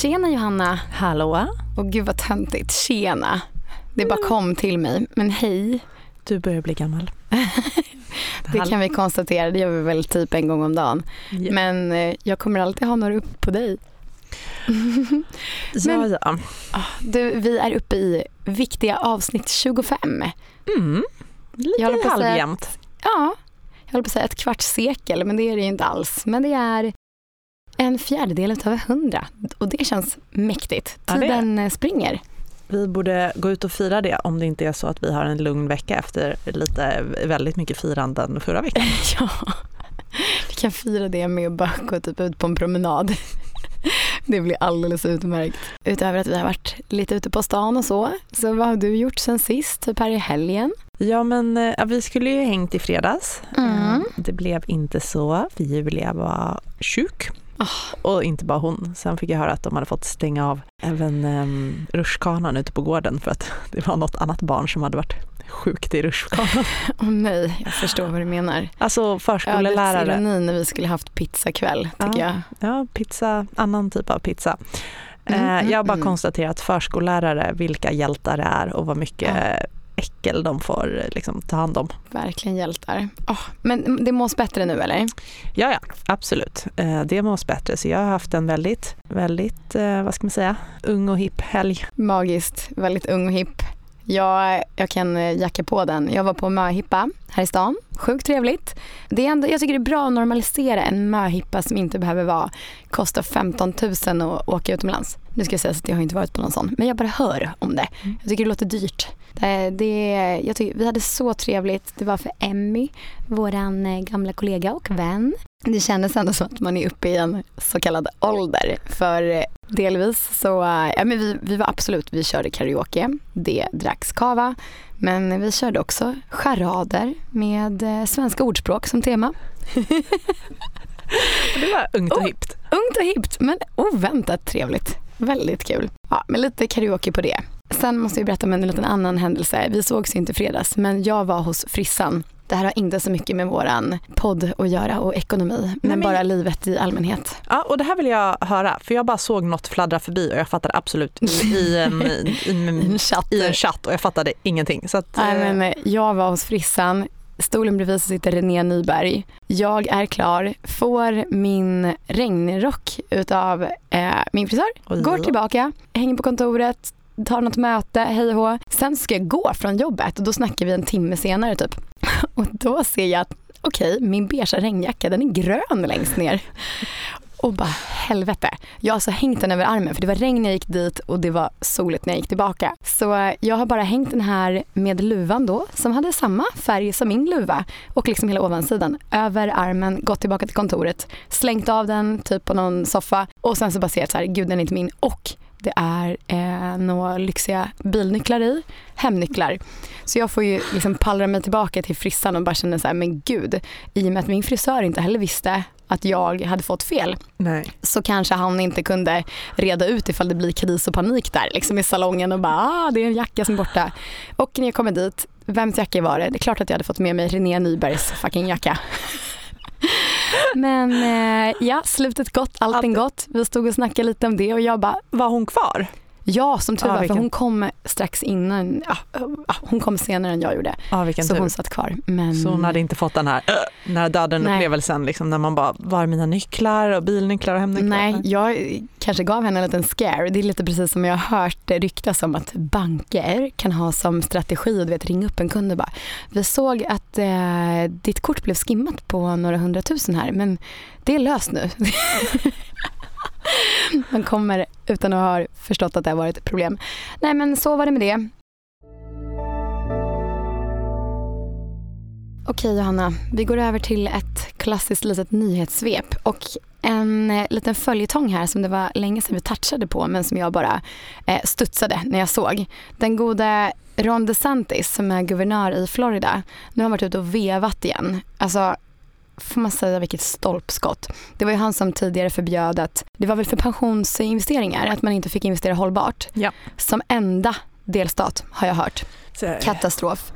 Tjena Johanna. Hallå? Och gud vad töntigt. Tjena. Det bara kom till mig. Men hej. Du börjar bli gammal. det kan vi konstatera. Det gör vi väl typ en gång om dagen. Ja. Men eh, jag kommer alltid ha några upp på dig. ja, Men- ja. Ah, Du, vi är uppe i viktiga avsnitt 25. Mm. Lite halvjämnt. Ja, jag håller på att säga ett kvarts sekel, men det är det ju inte alls. Men det är en fjärdedel av hundra och det känns mäktigt. Ja, Tiden eh, springer. Vi borde gå ut och fira det om det inte är så att vi har en lugn vecka efter lite väldigt mycket firanden förra veckan. Ja, vi kan fira det med att bara gå typ ut på en promenad. Det blir alldeles utmärkt. Utöver att vi har varit lite ute på stan och så, så vad har du gjort sen sist, typ här i helgen? Ja men eh, ja, vi skulle ju hängt i fredags. Mm. Eh, Det blev inte så för Julia var sjuk. Ah. Och inte bara hon. Sen fick jag höra att de hade fått stänga av även um, rutschkanan ute på gården för att det var något annat barn som hade varit sjukt i rutschkanan. Åh nej, jag förstår vad du menar. Alltså Ödets förskollärare. ironi när vi skulle haft pizzakväll, tycker Ja. jag. Ja, pizza, annan typ av pizza. Mm, Eh, mm, jag har bara mm. konstaterat förskollärare, vilka hjältar det är och vad mycket Ja. Äckel de får eh, liksom, ta hand om. Verkligen hjältar. Åh, men det mås bättre nu eller? Ja, ja, absolut. Eh, det mås bättre. Så jag har haft en väldigt, väldigt, eh, vad ska man säga, ung och hipp helg. Magiskt, väldigt ung och hipp. Jag, jag kan jacka på den. Jag var på möhippa här i stan. Sjukt trevligt. Det är ändå, jag tycker det är bra att normalisera en möhippa som inte behöver vara, kosta 15 000 att åka utomlands. Nu ska jag säga att jag har inte varit på någon sån, men jag bara hör om det. Mm. Jag tycker det låter dyrt. Det, det, jag tycker, vi hade så trevligt. Det var för Emmy, våran eh, gamla kollega och vän. Det kändes ändå som att man är uppe i en så kallad ålder. För eh, delvis så, eh, ja men vi, vi var absolut, vi körde karaoke, det dracks kava. Men vi körde också charader med svenska ordspråk som tema. Det var ungt och Oh. hippt. Ungt och hippt men oväntat trevligt. Väldigt kul. Ja, men lite karaoke på det. Sen måste jag berätta om en liten annan händelse. Vi sågs inte i fredags men jag var hos frissan. Det här har inte så mycket med våran podd att göra och ekonomi, men, men- bara livet i allmänhet. Ja, och det här vill jag höra, för jag bara såg något fladdra förbi och jag fattade absolut i, i, en, i, i, En chatt. i en chatt och jag fattade ingenting. Att, Nej, eh, men jag var hos frissan. Stolen bredvid så sitter René Nyberg. Jag är klar, får min regnrock utav eh, min frisör, Oj, går tillbaka, hänger på kontoret, tar något möte, hej och. Sen ska jag gå från jobbet och då snackar vi en timme senare typ. Och då ser jag att okej, min beiga regnjacka den är grön längst ner. Och bara helvete. Jag har alltså hängt den över armen för det var regn när jag gick dit och det var soligt när jag gick tillbaka. Så jag har bara hängt den här med luvan då som hade samma färg som min luva och liksom hela ovansidan över armen, gått tillbaka till kontoret, slängt av den typ på någon soffa och sen så bara ser jag att så här, gud den är inte min och det är eh, några lyxiga bilnycklar i, hemnycklar. Så jag får ju liksom pallra mig tillbaka till frissan och bara känna så här, men gud, i och med att min frisör inte heller visste att jag hade fått fel Nej. så kanske han inte kunde reda ut ifall det blir kris och panik där liksom i salongen och bara ah, det är en jacka som är borta. Och när jag kommer dit, vems jacka var det? Det är klart att jag hade fått med mig René Nybergs fucking jacka. Men eh, ja, slutet gott, allting gott. Vi stod och snackade lite om det och jag bara Var hon kvar? Ja som tur Ja, var för hon kom strax innan, ja, ja, hon kom senare än jag gjorde. Vilken Så tur. hon satt kvar. Men, Så hon hade inte fått den här, den här döden-upplevelsen liksom, när man bara, var är mina nycklar och bilnycklar och hemnycklar? Nej, jag kanske gav henne en liten scare. Det är lite precis som jag har hört ryktas om att banker kan ha som strategi att ringa upp en kund och bara Vi såg att eh, ditt kort blev skimmat på några hundratusen här men det är löst nu. Man kommer utan att ha förstått att det har varit ett problem. Nej men så var det med det. Okej Johanna, vi går över till ett klassiskt litet nyhetssvep och en eh, liten följetong här som det var länge sedan vi touchade på men som jag bara eh, studsade när jag såg. Den gode Ron DeSantis som är guvernör i Florida, nu har han varit ute och vevat igen. Alltså får man säga vilket stolpskott. Det var ju han som tidigare förbjöd att, det var väl för pensionsinvesteringar, att man inte fick investera hållbart. Ja. Som enda delstat har jag hört. Så- Katastrof.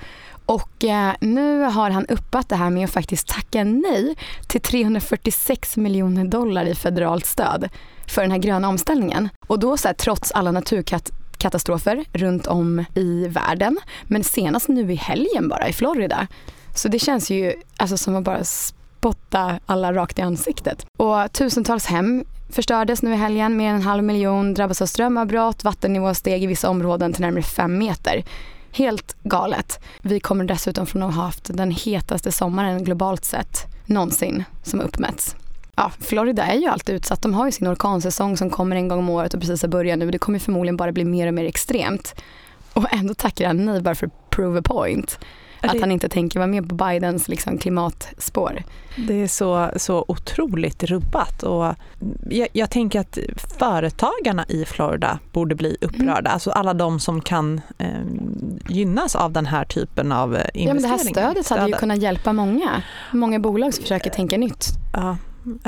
Och eh, nu har han uppat det här med att faktiskt tacka nej till 346 miljoner dollar i federalt stöd för den här gröna omställningen. Och då så här, trots alla naturkatastrofer runt om i världen. Men senast nu i helgen bara i Florida. Så det känns ju alltså, som att bara spotta alla rakt i ansiktet. Och tusentals hem förstördes nu i helgen. Mer än en halv miljon drabbas av strömavbrott. Vattennivån steg i vissa områden till närmare fem meter. Helt galet. Vi kommer dessutom från att ha haft den hetaste sommaren globalt sett någonsin som uppmätts. Ja, Florida är ju alltid utsatt. De har ju sin orkansäsong som kommer en gång om året och precis har börjat nu. Det kommer förmodligen bara bli mer och mer extremt. Och ändå tackar han nej bara för att prove a point att han inte tänker vara med på Bidens liksom, klimatspår. Det är så, så otroligt rubbat och jag, jag, tänker att företagarna i Florida borde bli upprörda. Mm. Alltså alla de som kan eh, gynnas av den här typen av investeringar. Ja, men det här stödet hade ju kunnat hjälpa många. Många bolag som försöker tänka nytt. Ja,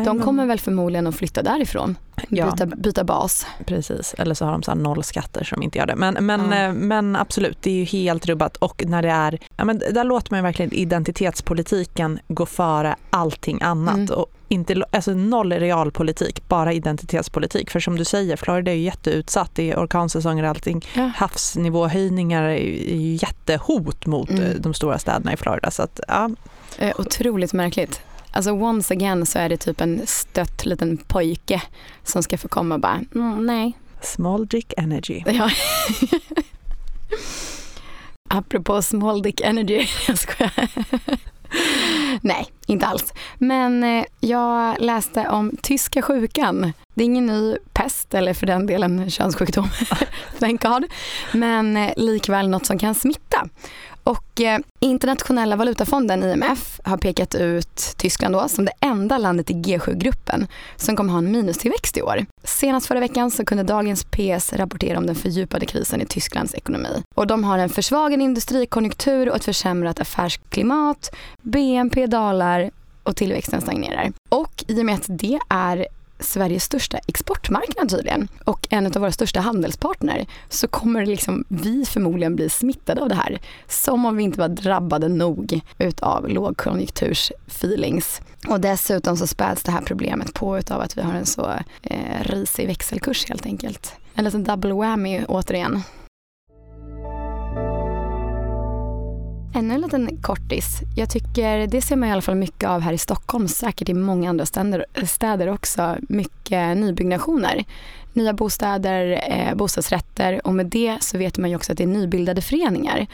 de kommer väl förmodligen att flytta därifrån, ja. byta, byta bas. Precis, eller så har de så noll skatter som inte gör det. Men, men, ja. Eh, men absolut, det är ju helt rubbat och när det är, ja, men där låter man ju verkligen identitetspolitiken gå före allting annat. Mm. Och inte, alltså noll realpolitik, bara identitetspolitik. För som du säger, Florida är ju jätteutsatt. Det är orkansäsonger och allting. Ja. Havsnivåhöjningar är ju jättehot mot mm. Eh, de stora städerna i Florida. Så att, ja. Eh, otroligt märkligt. Alltså once again så är det typ en stött liten pojke som ska få komma och bara, mm, nej. Small dick energy. Ja. Apropå small dick energy, jag skojar. Nej, inte alls. Men eh, jag läste om tyska sjukan. Det är ingen ny pest eller för den delen könssjukdom, thank God. Men eh, likväl något som kan smitta. Och eh, internationella valutafonden IMF har pekat ut Tyskland då som det enda landet i G7-gruppen som kommer ha en minustillväxt i år. Senast förra veckan så kunde dagens PS rapportera om den fördjupade krisen i Tysklands ekonomi. Och de har en försvagad industrikonjunktur och ett försämrat affärsklimat, BNP dalar och tillväxten stagnerar. Och i och med att det är Sveriges största exportmarknad tydligen och en av våra största handelspartner så kommer liksom vi förmodligen bli smittade av det här. Som om vi inte var drabbade nog utav lågkonjunktursfeelings. Och dessutom så späds det här problemet på utav att vi har en så eh, risig växelkurs helt enkelt. En liten double whammy återigen. Ännu en liten kortis. Jag tycker det ser man i alla fall mycket av här i Stockholm, säkert i många andra städer, städer också. Mycket nybyggnationer. Nya bostäder, eh, bostadsrätter och med det så vet man ju också att det är nybildade föreningar.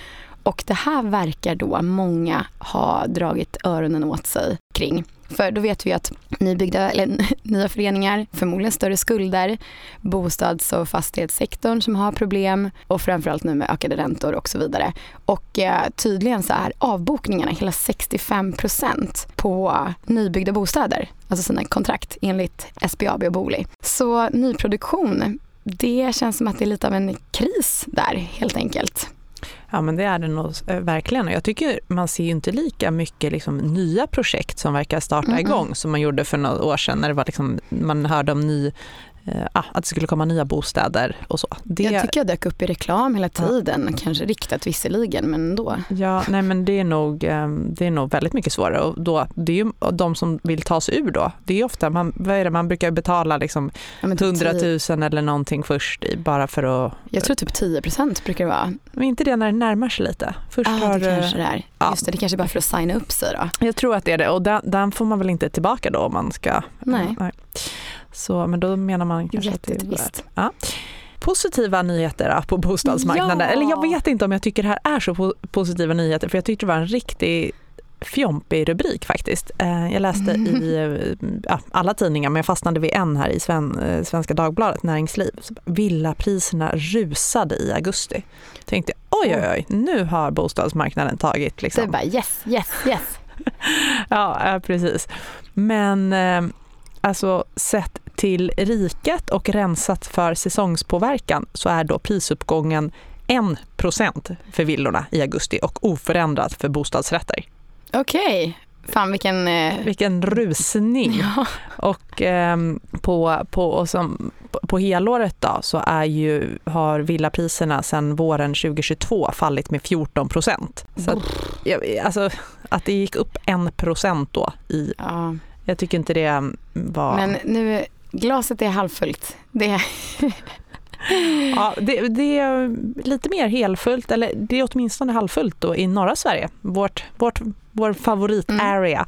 Och det här verkar då många ha dragit öronen åt sig kring. För då vet vi att nybyggda, eller nya föreningar, förmodligen större skulder, bostads och fastighetssektorn som har problem och framförallt nu med ökade räntor och så vidare. Och eh, tydligen så är avbokningarna hela 65% på nybyggda bostäder, alltså sina kontrakt enligt SBAB och Booli. Så nyproduktion, det känns som att det är lite av en kris där helt enkelt. Ja men det är det nog eh, verkligen. Jag tycker man ser inte lika mycket liksom, nya projekt som verkar starta mm -mm. igång som man gjorde för några år sedan när det var liksom, man hörde om ny att det skulle komma nya bostäder och så. Det... Jag tycker jag dök upp i reklam hela tiden, ja. kanske riktat visserligen men ändå. Ja, nej men det är nog, eh, det är nog väldigt mycket svårare och då, det är ju de som vill ta sig ur då, det är ofta, man, vad är det, man brukar betala liksom ja, 100 000 eller någonting först bara för att... Jag tror typ 10% brukar det vara. Men inte det när det närmar sig lite? Först ah, har, det kanske det är. Ja. Just det, det kanske är bara för att signa upp sig då. Jag tror att det är det och den, den får man väl inte tillbaka då om man ska... Nej. nej. Så, men då menar man kanske att det är värt. Ja. Positiva nyheter på bostadsmarknaden. Ja. Eller jag vet inte om jag tycker det här är så positiva nyheter för jag tyckte det var en riktig fjompig rubrik faktiskt. Eh, jag läste i eh, ja, alla tidningar men jag fastnade vid en här i Sven, eh, Svenska Dagbladet, Näringsliv. Villapriserna rusade i augusti. Tänkte oj oj oj, nu har bostadsmarknaden tagit liksom. Det bara yes, yes, yes. ja, precis. Men alltså sett till riket och rensat för säsongspåverkan så är då prisuppgången 1% för villorna i augusti och oförändrat för bostadsrätter. Okej, okay. Fan vilken... Eh... Vilken rusning. Ja. Och, eh, på, på, och som, på helåret då så är ju, har villapriserna sedan våren 2022 fallit med 14 procent. alltså, att det gick upp en procent då i... Ja. Jag tycker inte det var... Men nu, glaset är halvfullt. Det... ja, det, det, är lite mer helfullt, eller det är åtminstone halvfullt då i norra Sverige, vårt, vårt, vår favorit-area.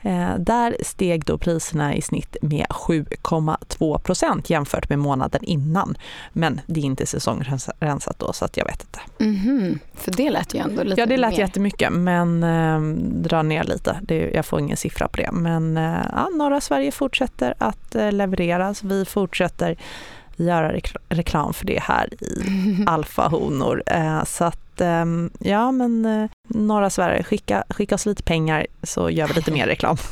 Mm. Eh, där steg då priserna i snitt med 7,2 procent jämfört med månaden innan. Men det är inte säsongrensat då så att jag vet inte. Mm -hmm. För det lät ju ändå lite Ja det lät mer. jättemycket men eh, dra ner lite. Det, jag får ingen siffra på det. Men eh, ja, norra Sverige fortsätter att eh, levereras. Vi fortsätter göra reklam för det här i alfahonor. Eh, så att ehm, ja men eh, norra Sverige, skicka, skicka oss lite pengar så gör vi lite mer reklam.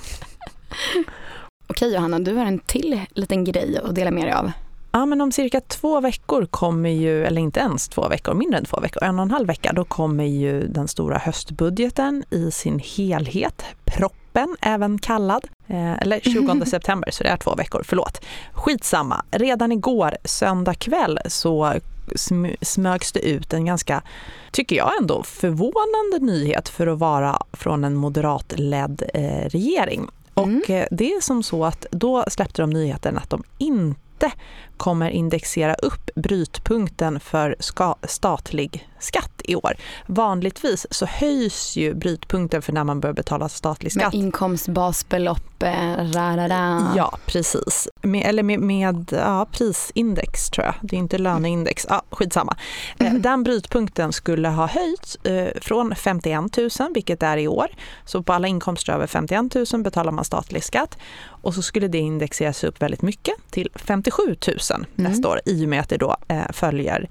Okej Johanna, du har en till liten grej att dela med dig av. Ja, men om cirka två veckor kommer ju, eller inte ens två veckor, mindre än två veckor, en och en halv vecka, då kommer ju den stora höstbudgeten i sin helhet, proppen även kallad, eh, eller 20 september, så det är två veckor, förlåt. Skitsamma, redan igår, söndag kväll, så smögs det ut en ganska, tycker jag ändå, förvånande nyhet för att vara från en moderatledd eh, regering. Mm. Och eh, det är som så att då släppte de nyheten att de inte kommer indexera upp brytpunkten för statlig skatt i år. Vanligtvis så höjs ju brytpunkten för när man börjar betala statlig skatt. Med inkomstbasbelopp, rarara. Ja, precis. Med, eller med, med ja, prisindex tror jag. Det är inte löneindex. Ja, skitsamma. Mm. Den brytpunkten skulle ha höjts eh, från 51 000, vilket är i år. Så på alla inkomster över 51 000 betalar man statlig skatt. Och så skulle det indexeras upp väldigt mycket till 57 000 mm. nästa år i och med att det då eh, följer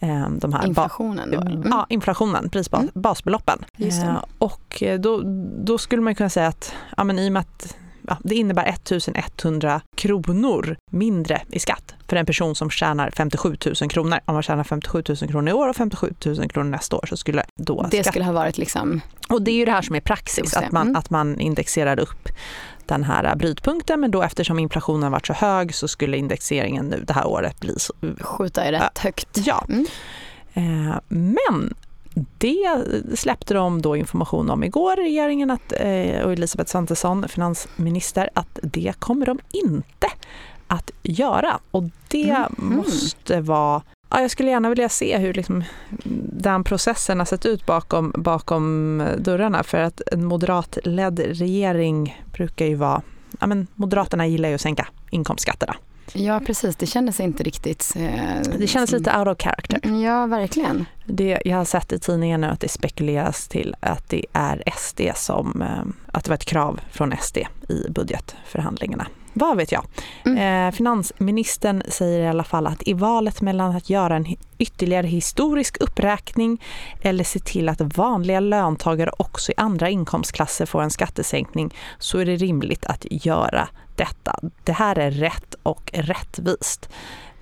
eh, de här inflationen? Mm. Ja, inflationen, prisbasbeloppen. Mm. Eh, och då, då skulle man kunna säga att ja, men i och med att ja, det innebär 1100 kronor mindre i skatt för en person som tjänar 57 000 kronor. Om man tjänar 57 000 kronor i år och 57 000 kronor nästa år så skulle då Det skatt... skulle ha varit liksom... Och det är ju det här som är praxis, att man, mm. att man indexerar upp den här brytpunkten men då eftersom inflationen varit så hög så skulle indexeringen nu det här året bli... Så, Skjuta i rätt högt. Ja. Mm. Eh, men det släppte de då information om igår, regeringen att, eh, och Elisabeth Svantesson, finansminister, att det kommer de inte att göra. Och det mm. måste vara Ja, jag skulle gärna vilja se hur liksom den processen har sett ut bakom, bakom dörrarna för att en moderatledd regering brukar ju vara, ja men Moderaterna gillar ju att sänka inkomstskatterna. Ja precis, det kändes inte riktigt... Eh, det kändes som... lite out of character. Ja, verkligen. Det, jag har sett i tidningen nu att det spekuleras till att det är SD som, eh, att det var ett krav från SD i budgetförhandlingarna. Vad vet jag? Mm. Eh, finansministern säger i alla fall att i valet mellan att göra en ytterligare historisk uppräkning eller se till att vanliga löntagare också i andra inkomstklasser får en skattesänkning så är det rimligt att göra detta. Det här är rätt och rättvist,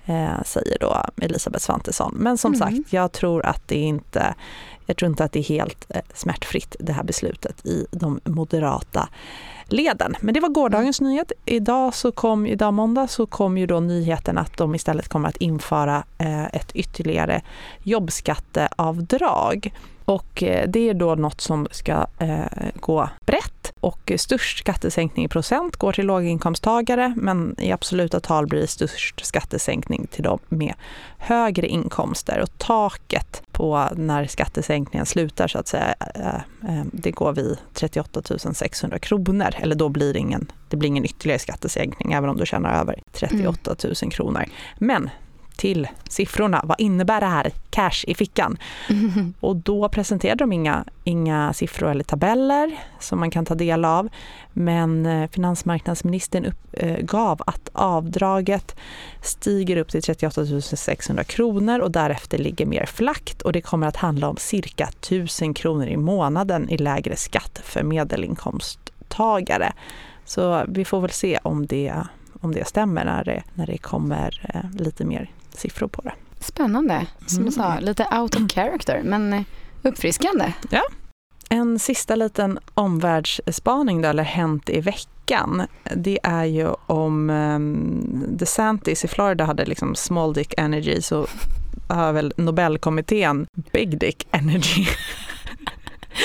eh, säger då Elisabeth Svantesson. Men som mm. sagt, jag tror att det inte jag tror inte att det är helt eh, smärtfritt det här beslutet i de moderata leden. Men det var gårdagens mm. nyhet. Idag, så kom, idag måndag så kom ju då nyheten att de istället kommer att införa eh, ett ytterligare jobbskatteavdrag. Och eh, det är då något som ska eh, gå brett och störst skattesänkning i procent går till låginkomsttagare men i absoluta tal blir det störst skattesänkning till de med högre inkomster. Och taket på när skattesänkningen slutar så att säga, eh, det går vid 38 600 kronor. Eller då blir det ingen, det blir ingen ytterligare skattesänkning även om du tjänar över 38 000 kronor. Men till siffrorna. Vad innebär det här? Cash i fickan. Mm. Och då presenterade de inga, inga siffror eller tabeller som man kan ta del av. Men eh, finansmarknadsministern uppgav eh, att avdraget stiger upp till 38 600 kronor och därefter ligger mer flackt och det kommer att handla om cirka 1000 kronor i månaden i lägre skatt för medelinkomsttagare. Så vi får väl se om det, om det stämmer när det, när det kommer eh, lite mer siffror på det. Spännande. Som du sa, mm. lite out of character men eh, uppfriskande. Ja. En sista liten omvärldsspaning då, eller hänt i veckan. Det är ju om um, DeSantis i Florida hade liksom small dick energy så har väl Nobelkommittén big dick energy.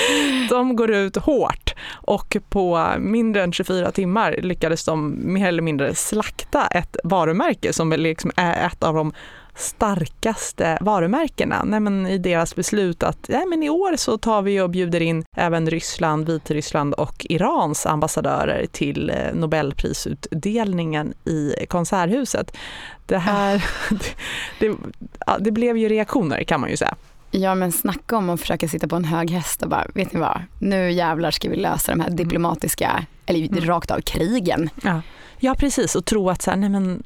De går ut hårt och på mindre än 24 timmar lyckades de mer eller mindre slakta ett varumärke som liksom är ett av de starkaste varumärkena nej men i deras beslut att nej men i år så tar vi och bjuder in även Ryssland, Vitryssland och Irans ambassadörer till eh, Nobelprisutdelningen i Konserthuset. Det här, ah. det, det, det blev ju reaktioner kan man ju säga. Ja men snacka om att försöka sitta på en hög häst och bara, vet ni vad, nu jävlar ska vi lösa de här diplomatiska, eller mm. rakt av krigen. Ja. Ja precis och tro att så här, nej men...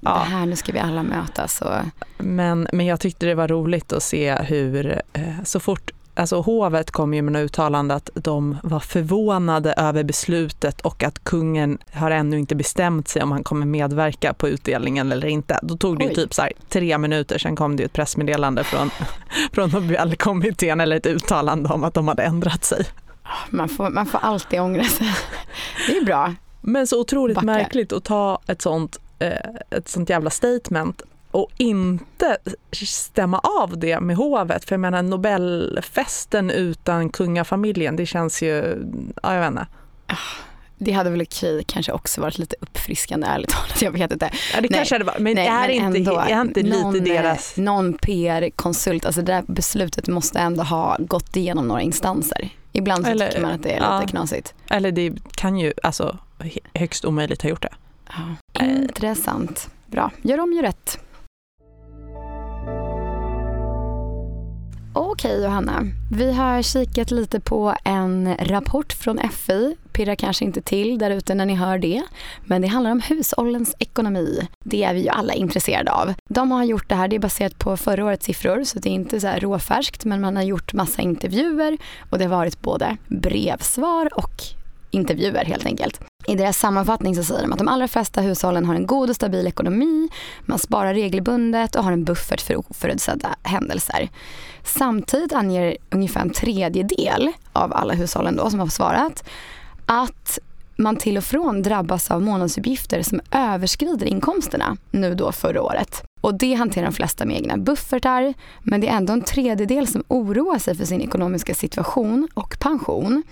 Ja. Det här, nu ska vi alla mötas. Och... Men, men jag tyckte det var roligt att se hur eh, så fort Alltså hovet kom ju med uttalande att de var förvånade över beslutet och att kungen har ännu inte bestämt sig om han kommer medverka på utdelningen eller inte. Då tog det ju typ så här, tre minuter, sen kom det ett pressmeddelande från, från Nobelkommittén eller ett uttalande om att de hade ändrat sig. Man får, man får alltid ångra sig. Det är bra. Men så otroligt Backa. märkligt att ta ett sånt, eh, ett sånt jävla statement och inte stämma av det med hovet. För jag menar Nobelfesten utan kungafamiljen, det känns ju, ja jag vet inte. Ah, det hade väl okej kanske också varit lite uppfriskande ärligt talat, jag vet inte. Ja det nej, kanske hade varit, men nej, är, men inte, är inte någon, lite eh, deras... Någon PR-konsult, alltså det där beslutet måste ändå ha gått igenom några instanser. Ibland så eller, tycker man att det är ja, lite knasigt. Eller det kan ju alltså högst omöjligt ha gjort det. Ja, intressant. Bra, gör om, gör rätt. Okej Johanna, vi har kikat lite på en rapport från FI. Pirrar kanske inte till där ute när ni hör det. Men det handlar om hushållens ekonomi. Det är vi ju alla intresserade av. De har gjort det här, det är baserat på förra årets siffror så det är inte så här råfärskt men man har gjort massa intervjuer och det har varit både brevsvar och intervjuer helt enkelt. I deras sammanfattning så säger de att de allra flesta hushållen har en god och stabil ekonomi, man sparar regelbundet och har en buffert för oförutsedda händelser. Samtidigt anger ungefär en tredjedel av alla hushållen då som har svarat att man till och från drabbas av månadsutgifter som överskrider inkomsterna nu då förra året. Och det hanterar de flesta med egna buffertar men det är ändå en tredjedel som oroar sig för sin ekonomiska situation och pension.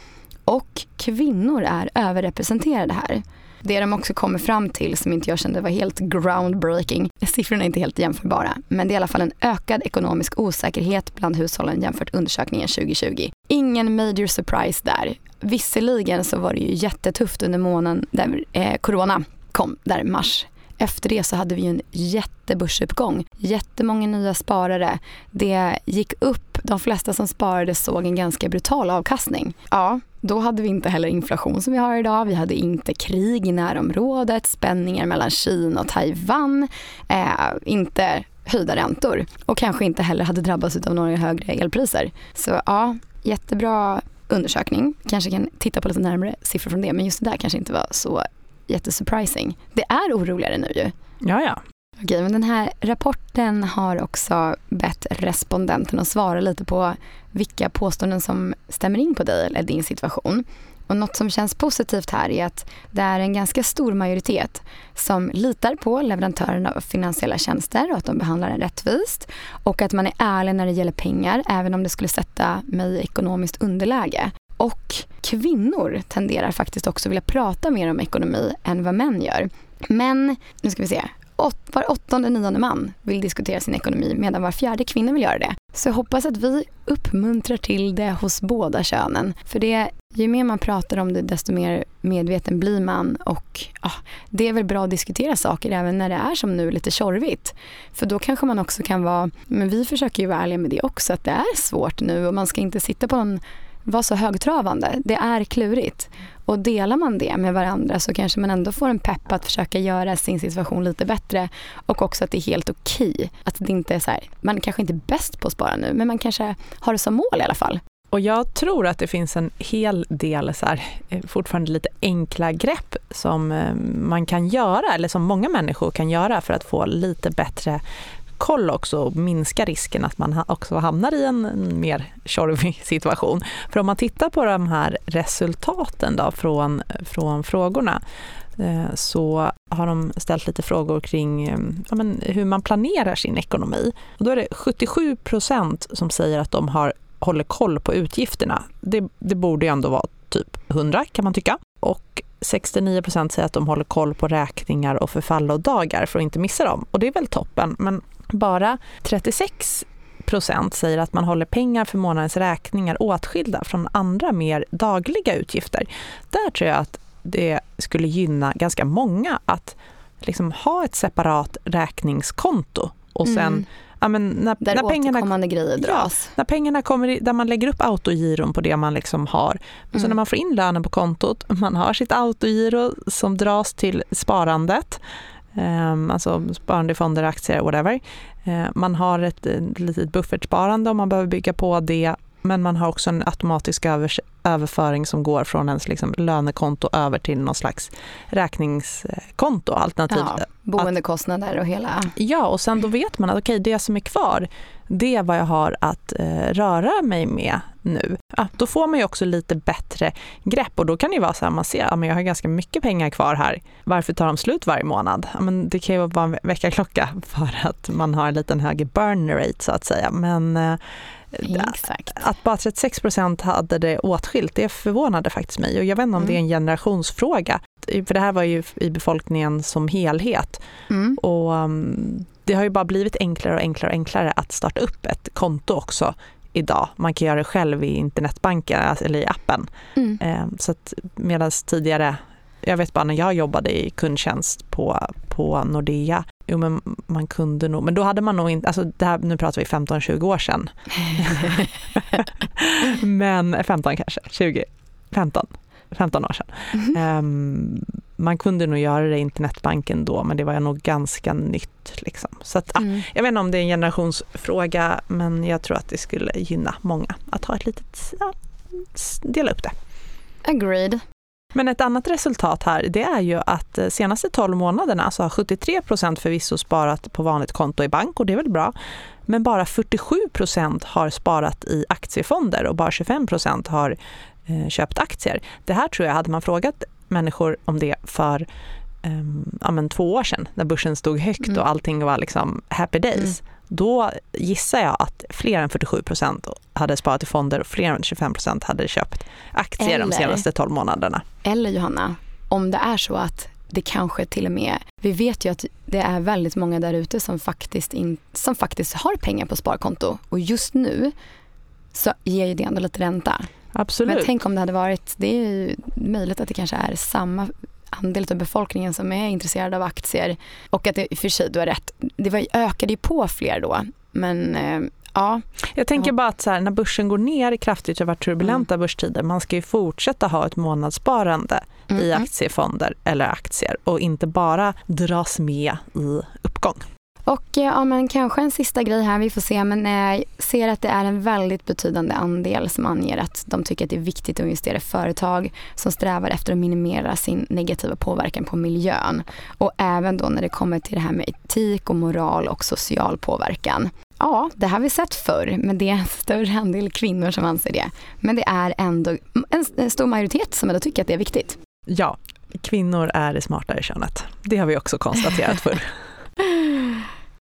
Och kvinnor är överrepresenterade här. Det de också kommer fram till som inte jag kände var helt groundbreaking, siffrorna är inte helt jämförbara, men det är i alla fall en ökad ekonomisk osäkerhet bland hushållen jämfört undersökningen 2020. Ingen major surprise där. Visserligen så var det ju jättetufft under månaden där eh, corona kom, där mars efter det så hade vi en jättebörsuppgång. Jättemånga nya sparare. Det gick upp. De flesta som sparade såg en ganska brutal avkastning. Ja, då hade vi inte heller inflation som vi har idag. Vi hade inte krig i närområdet, spänningar mellan Kina och Taiwan, eh, inte höjda räntor och kanske inte heller hade drabbats av några högre elpriser. Så ja, jättebra undersökning. Kanske kan titta på lite närmare siffror från det men just det där kanske inte var så jättesurprising. Det är oroligare nu ju. Ja, ja. Okej, men den här rapporten har också bett respondenten att svara lite på vilka påståenden som stämmer in på dig eller din situation. Och något som känns positivt här är att det är en ganska stor majoritet som litar på leverantörerna av finansiella tjänster och att de behandlar en rättvist och att man är ärlig när det gäller pengar även om det skulle sätta mig i ekonomiskt underläge. Och kvinnor tenderar faktiskt också vilja prata mer om ekonomi än vad män gör. Men, nu ska vi se, var åttonde, nionde man vill diskutera sin ekonomi medan var fjärde kvinna vill göra det. Så jag hoppas att vi uppmuntrar till det hos båda könen. För det, ju mer man pratar om det desto mer medveten blir man och ja, det är väl bra att diskutera saker även när det är som nu lite tjorvigt. För då kanske man också kan vara, men vi försöker ju vara ärliga med det också, att det är svårt nu och man ska inte sitta på någon vara så högtravande. Det är klurigt. Och delar man det med varandra så kanske man ändå får en pepp att försöka göra sin situation lite bättre. Och också att det är helt okej. Okay. Att det inte är så här, man kanske inte är bäst på att spara nu men man kanske har det som mål i alla fall. Och jag tror att det finns en hel del så här, eh, fortfarande lite enkla grepp som eh, man kan göra eller som många människor kan göra för att få lite bättre koll också och minska risken att man också hamnar i en mer tjorvig situation. För om man tittar på de här resultaten då från, från frågorna eh, så har de ställt lite frågor kring eh, ja, men, hur man planerar sin ekonomi. Och då är det 77 procent som säger att de har håller koll på utgifterna. Det, det borde ju ändå vara typ 100 kan man tycka. Och 69 procent säger att de håller koll på räkningar och förfallodagar för att inte missa dem. Och det är väl toppen, men bara 36 procent säger att man håller pengar för månadens räkningar åtskilda från andra mer dagliga utgifter. Där tror jag att det skulle gynna ganska många att liksom ha ett separat räkningskonto och sen mm ja, men när, där när pengarna, grejer dras. Ja, när pengarna kommer, där man lägger upp autogiron på det man liksom har. Men mm. så när man får in lönen på kontot, man har sitt autogiro som dras till sparandet, Ehm, alltså sparande i fonder, aktier, whatever. Ehm, man har ett, eh, litet buffertsparande om man behöver bygga på det men man har också en automatisk överföring som går från ens liksom lönekonto över till någon slags räkningskonto. Alternativt ja, boendekostnader och hela... Ja, och sen då vet man att okay, det som är kvar, det är vad jag har att eh, röra mig med nu. Ja, då får man ju också lite bättre grepp och då kan det vara så här, man ser att ja, jag har ganska mycket pengar kvar här. Varför tar de slut varje månad? Ja, men det kan ju vara en väckarklocka för att man har en liten högre burn rate så att säga. Men eh, Exakt. Att bara 36 procent hade det åtskilt, det förvånade faktiskt mig. Och jag vet inte om mm. det är en generationsfråga. För det här var ju i befolkningen som helhet. Mm. Och um, det har ju bara blivit enklare och enklare och enklare att starta upp ett konto också idag. Man kan göra det själv i internetbanken alltså, eller i appen. Mm. Um, så att medan tidigare jag vet bara när jag jobbade i kundtjänst på, på Nordea, jo men man kunde nog, men då hade man nog inte, alltså det här, nu pratar vi 15-20 år sedan. men 15 kanske, 20, 15, 15 år sedan. Mm. Um, man kunde nog göra det i internetbanken då, men det var nog ganska nytt. Liksom. Så att, mm. jag vet inte om det är en generationsfråga, men jag tror att det skulle gynna många att ha ett litet, ja, dela upp det. Agreed. Men ett annat resultat här det är ju att de senaste 12 månaderna så har 73 procent förvisso sparat på vanligt konto i bank och det är väl bra. Men bara 47 procent har sparat i aktiefonder och bara 25 procent har eh, köpt aktier. Det här tror jag, hade man frågat människor om det för um, ja, men två år sedan när börsen stod högt mm. och allting var liksom happy days. Mm. Då gissar jag att fler än 47 procent hade sparat i fonder och fler än 25 procent hade köpt aktier eller, de senaste 12 månaderna. Eller Johanna, om det är så att det kanske till och med, vi vet ju att det är väldigt många där ute som faktiskt, in, som faktiskt har pengar på sparkonto och just nu så ger ju det ändå lite ränta. Absolut. Men tänk om det hade varit, det är ju möjligt att det kanske är samma andel av befolkningen som är intresserad av aktier. Och att det, för sig, du har rätt, det var, ökade ju på fler då. Men eh, ja. Jag tänker bara att så här, när börsen går ner kraftigt, det har varit turbulenta mm. börstider, man ska ju fortsätta ha ett månadssparande mm. i aktiefonder eller aktier och inte bara dras med i uppgång. Och eh, ja, men kanske en sista grej här, vi får se, men jag eh, ser att det är en väldigt betydande andel som anger att de tycker att det är viktigt att investera i företag som strävar efter att minimera sin negativa påverkan på miljön. Och även då när det kommer till det här med etik och moral och social påverkan. Ja, det har vi sett förr, men det är en större andel kvinnor som anser det. Men det är ändå en stor majoritet som ändå tycker att det är viktigt. Ja, kvinnor är det smartare könet. Det har vi också konstaterat förr.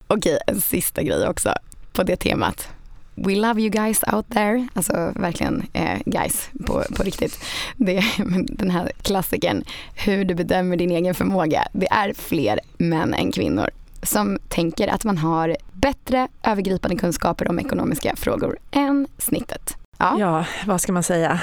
Okej, en sista grej också på det temat. We love you guys out there. Alltså verkligen eh, guys på, på riktigt. Det, den här klassiken, hur du bedömer din egen förmåga. Det är fler män än kvinnor som tänker att man har bättre övergripande kunskaper om ekonomiska frågor än snittet. Ja, ja vad ska man säga?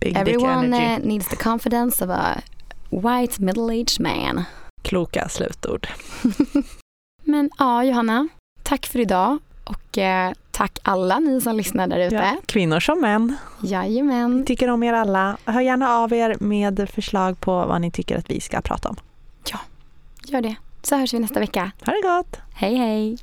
Big Everyone needs the confidence of a white middle-aged man. Kloka slutord. Men ja, Johanna, tack för idag och eh, tack alla ni som lyssnar där ute. Ja, kvinnor som män. Jajamän. Tycker om er alla. Hör gärna av er med förslag på vad ni tycker att vi ska prata om. Ja, gör det. Så hörs vi nästa vecka. Ha det gott. Hej hej.